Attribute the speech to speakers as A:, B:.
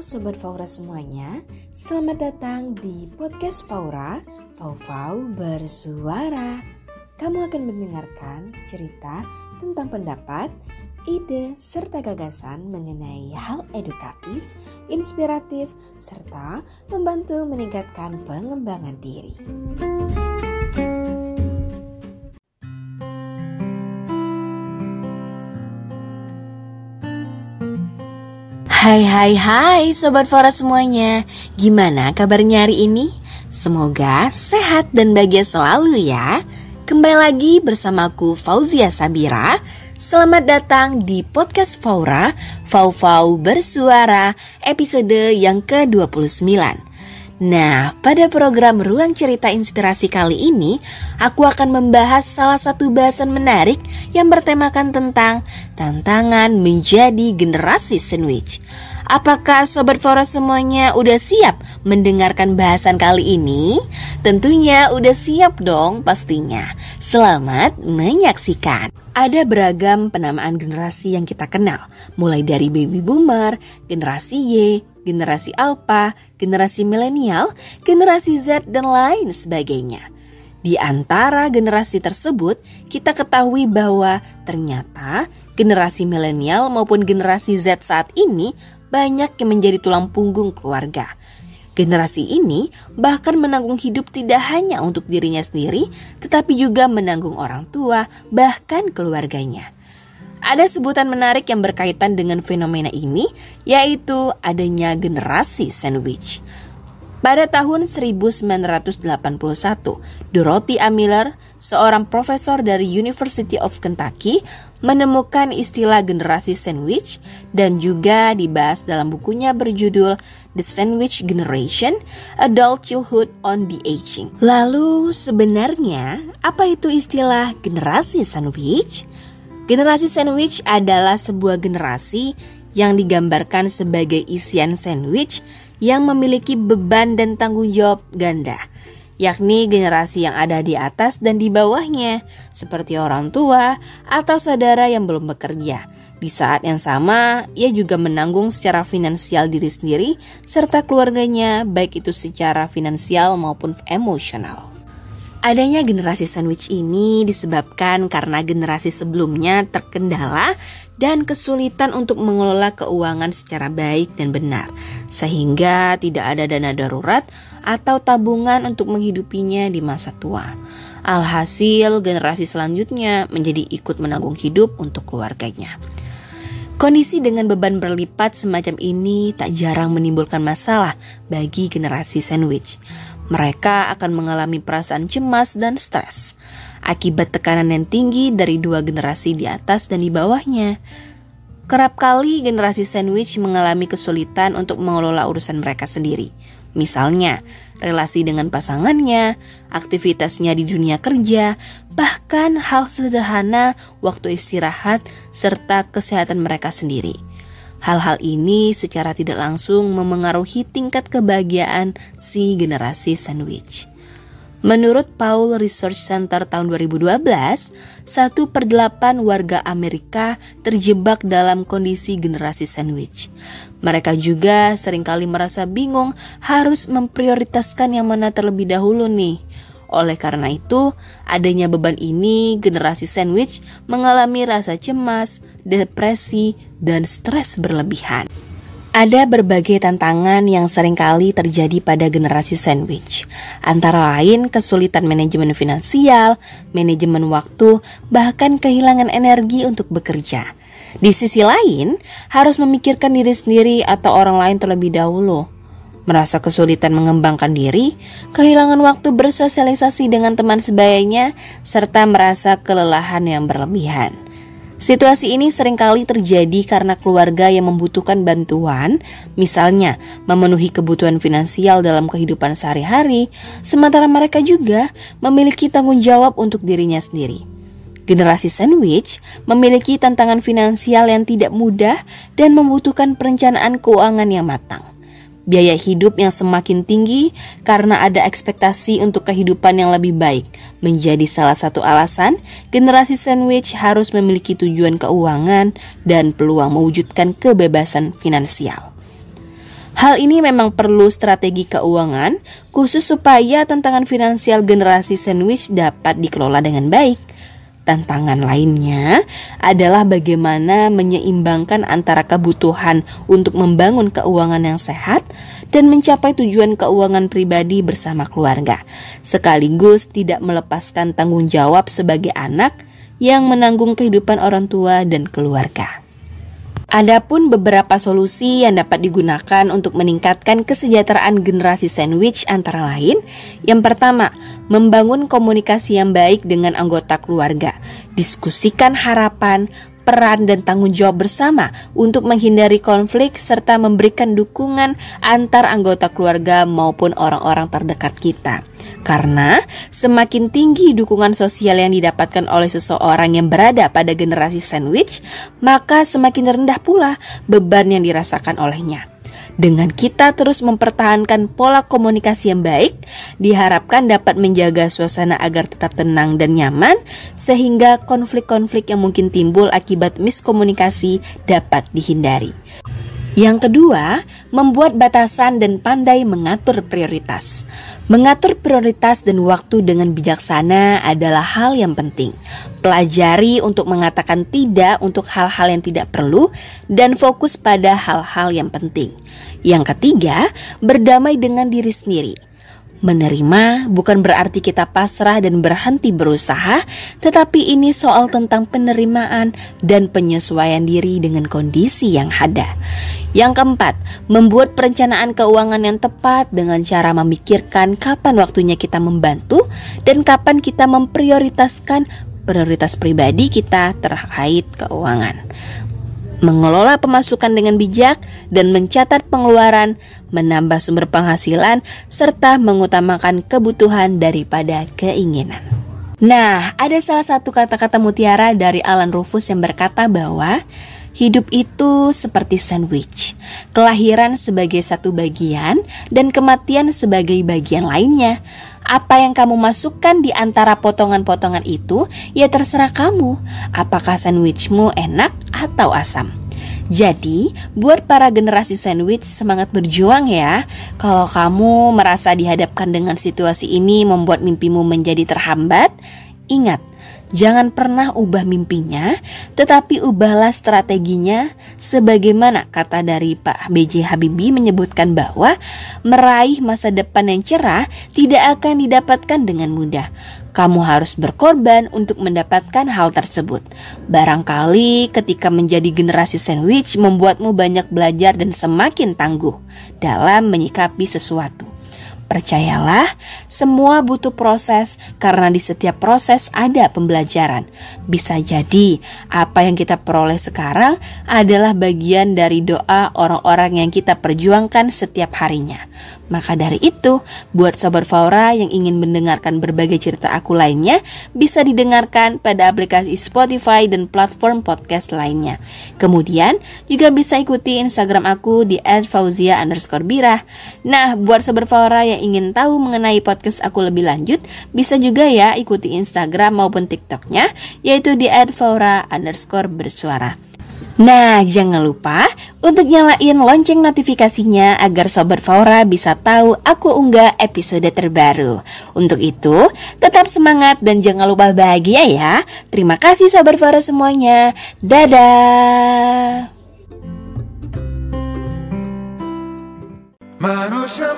A: Sobat Faura semuanya, selamat datang di podcast Faura, Fau-Fau Bersuara. Kamu akan mendengarkan cerita tentang pendapat, ide, serta gagasan mengenai hal edukatif, inspiratif, serta membantu meningkatkan pengembangan diri. Hai hai hai Sobat Fora semuanya. Gimana kabarnya hari ini? Semoga sehat dan bahagia selalu ya. Kembali lagi bersamaku Fauzia Sabira. Selamat datang di podcast Faura Fau Fau Bersuara episode yang ke-29 Nah, pada program Ruang Cerita Inspirasi kali ini, aku akan membahas salah satu bahasan menarik yang bertemakan tentang tantangan menjadi generasi sandwich. Apakah Sobat Fora semuanya udah siap mendengarkan bahasan kali ini? Tentunya udah siap dong pastinya. Selamat menyaksikan. Ada beragam penamaan generasi yang kita kenal, mulai dari baby boomer, generasi Y, generasi Alpha, generasi milenial, generasi Z, dan lain sebagainya. Di antara generasi tersebut, kita ketahui bahwa ternyata generasi milenial maupun generasi Z saat ini banyak yang menjadi tulang punggung keluarga. Generasi ini bahkan menanggung hidup tidak hanya untuk dirinya sendiri, tetapi juga menanggung orang tua, bahkan keluarganya. Ada sebutan menarik yang berkaitan dengan fenomena ini, yaitu adanya generasi sandwich. Pada tahun 1981, Dorothy A. Miller, seorang profesor dari University of Kentucky, menemukan istilah generasi sandwich dan juga dibahas dalam bukunya berjudul The Sandwich Generation: Adult Childhood on the Aging. Lalu sebenarnya apa itu istilah generasi sandwich? Generasi sandwich adalah sebuah generasi yang digambarkan sebagai isian sandwich yang memiliki beban dan tanggung jawab ganda, yakni generasi yang ada di atas dan di bawahnya, seperti orang tua atau saudara yang belum bekerja. Di saat yang sama, ia juga menanggung secara finansial diri sendiri serta keluarganya, baik itu secara finansial maupun emosional. Adanya generasi sandwich ini disebabkan karena generasi sebelumnya terkendala dan kesulitan untuk mengelola keuangan secara baik dan benar, sehingga tidak ada dana darurat atau tabungan untuk menghidupinya di masa tua. Alhasil, generasi selanjutnya menjadi ikut menanggung hidup untuk keluarganya. Kondisi dengan beban berlipat semacam ini tak jarang menimbulkan masalah bagi generasi sandwich mereka akan mengalami perasaan cemas dan stres akibat tekanan yang tinggi dari dua generasi di atas dan di bawahnya. Kerap kali generasi sandwich mengalami kesulitan untuk mengelola urusan mereka sendiri. Misalnya, relasi dengan pasangannya, aktivitasnya di dunia kerja, bahkan hal sederhana waktu istirahat serta kesehatan mereka sendiri. Hal-hal ini secara tidak langsung memengaruhi tingkat kebahagiaan si generasi sandwich. Menurut Paul Research Center tahun 2012, satu per delapan warga Amerika terjebak dalam kondisi generasi sandwich. Mereka juga sering kali merasa bingung harus memprioritaskan yang mana terlebih dahulu nih oleh karena itu, adanya beban ini, generasi sandwich mengalami rasa cemas, depresi, dan stres berlebihan. Ada berbagai tantangan yang sering kali terjadi pada generasi sandwich, antara lain kesulitan manajemen finansial, manajemen waktu, bahkan kehilangan energi untuk bekerja. Di sisi lain, harus memikirkan diri sendiri atau orang lain terlebih dahulu merasa kesulitan mengembangkan diri, kehilangan waktu bersosialisasi dengan teman sebayanya, serta merasa kelelahan yang berlebihan. Situasi ini sering kali terjadi karena keluarga yang membutuhkan bantuan, misalnya memenuhi kebutuhan finansial dalam kehidupan sehari-hari, sementara mereka juga memiliki tanggung jawab untuk dirinya sendiri. Generasi sandwich memiliki tantangan finansial yang tidak mudah dan membutuhkan perencanaan keuangan yang matang biaya hidup yang semakin tinggi karena ada ekspektasi untuk kehidupan yang lebih baik menjadi salah satu alasan generasi sandwich harus memiliki tujuan keuangan dan peluang mewujudkan kebebasan finansial. Hal ini memang perlu strategi keuangan khusus supaya tantangan finansial generasi sandwich dapat dikelola dengan baik. Tantangan lainnya adalah bagaimana menyeimbangkan antara kebutuhan untuk membangun keuangan yang sehat dan mencapai tujuan keuangan pribadi bersama keluarga, sekaligus tidak melepaskan tanggung jawab sebagai anak yang menanggung kehidupan orang tua dan keluarga. Adapun beberapa solusi yang dapat digunakan untuk meningkatkan kesejahteraan generasi sandwich antara lain, yang pertama, membangun komunikasi yang baik dengan anggota keluarga, diskusikan harapan, peran dan tanggung jawab bersama untuk menghindari konflik serta memberikan dukungan antar anggota keluarga maupun orang-orang terdekat kita. Karena semakin tinggi dukungan sosial yang didapatkan oleh seseorang yang berada pada generasi sandwich, maka semakin rendah pula beban yang dirasakan olehnya. Dengan kita terus mempertahankan pola komunikasi yang baik, diharapkan dapat menjaga suasana agar tetap tenang dan nyaman, sehingga konflik-konflik yang mungkin timbul akibat miskomunikasi dapat dihindari. Yang kedua, membuat batasan dan pandai mengatur prioritas. Mengatur prioritas dan waktu dengan bijaksana adalah hal yang penting. Pelajari untuk mengatakan tidak untuk hal-hal yang tidak perlu dan fokus pada hal-hal yang penting. Yang ketiga, berdamai dengan diri sendiri. Menerima bukan berarti kita pasrah dan berhenti berusaha, tetapi ini soal tentang penerimaan dan penyesuaian diri dengan kondisi yang ada. Yang keempat, membuat perencanaan keuangan yang tepat dengan cara memikirkan kapan waktunya kita membantu dan kapan kita memprioritaskan prioritas pribadi kita terkait keuangan mengelola pemasukan dengan bijak, dan mencatat pengeluaran, menambah sumber penghasilan, serta mengutamakan kebutuhan daripada keinginan. Nah, ada salah satu kata-kata mutiara dari Alan Rufus yang berkata bahwa hidup itu seperti sandwich, kelahiran sebagai satu bagian dan kematian sebagai bagian lainnya. Apa yang kamu masukkan di antara potongan-potongan itu, ya terserah kamu. Apakah sandwichmu enak atau asam? Jadi, buat para generasi sandwich semangat berjuang ya. Kalau kamu merasa dihadapkan dengan situasi ini membuat mimpimu menjadi terhambat, ingat Jangan pernah ubah mimpinya, tetapi ubahlah strateginya sebagaimana kata dari Pak BJ Habibie menyebutkan bahwa meraih masa depan yang cerah tidak akan didapatkan dengan mudah. Kamu harus berkorban untuk mendapatkan hal tersebut. Barangkali ketika menjadi generasi sandwich membuatmu banyak belajar dan semakin tangguh dalam menyikapi sesuatu. Percayalah, semua butuh proses karena di setiap proses ada pembelajaran. Bisa jadi apa yang kita peroleh sekarang adalah bagian dari doa orang-orang yang kita perjuangkan setiap harinya. Maka dari itu, buat Sobat Faura yang ingin mendengarkan berbagai cerita aku lainnya, bisa didengarkan pada aplikasi Spotify dan platform podcast lainnya. Kemudian, juga bisa ikuti Instagram aku di @fauzia underscore birah. Nah, buat Sobat Faura yang ingin tahu mengenai podcast aku lebih lanjut, bisa juga ya ikuti Instagram maupun TikToknya, yaitu di @faura underscore bersuara. Nah, jangan lupa untuk nyalain lonceng notifikasinya agar Sobat Faura bisa tahu aku unggah episode terbaru. Untuk itu, tetap semangat dan jangan lupa bahagia ya. Terima kasih Sobat Faura semuanya. Dadah. Manusia